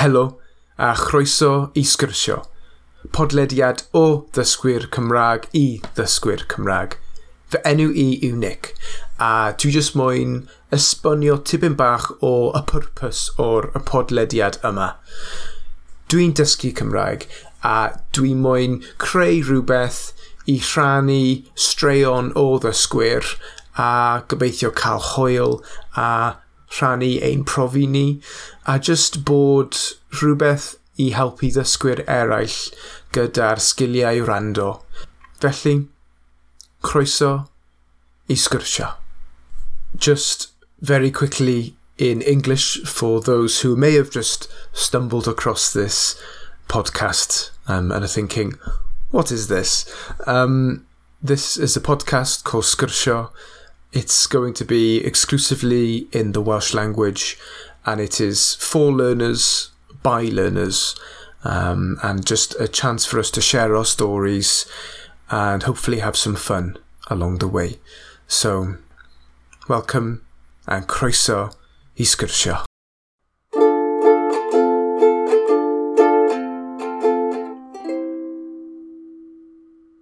Helo, a chroeso i sgyrsio, podlediad o ddysgwyr Cymraeg i ddysgwyr Cymraeg. Fy enw i yw Nick, a dwi jyst moyn esbonio tipyn bach o y pwrpws o'r y podlediad yma. Dwi'n dysgu Cymraeg, a dwi moyn creu rhywbeth i rhannu straeon o ddysgwyr a gobeithio cael hwyl a rhannu ein profi ni, a just bod rhywbeth i helpu ddysgwyr eraill gyda'r sgiliau rando. Felly, croeso i sgwrsio. Just very quickly in English for those who may have just stumbled across this podcast um, and are thinking, what is this? Um, this is a podcast called Scursio, It's going to be exclusively in the Welsh language and it is for learners, by learners, um, and just a chance for us to share our stories and hopefully have some fun along the way. So, welcome and croeso i sgyrsio.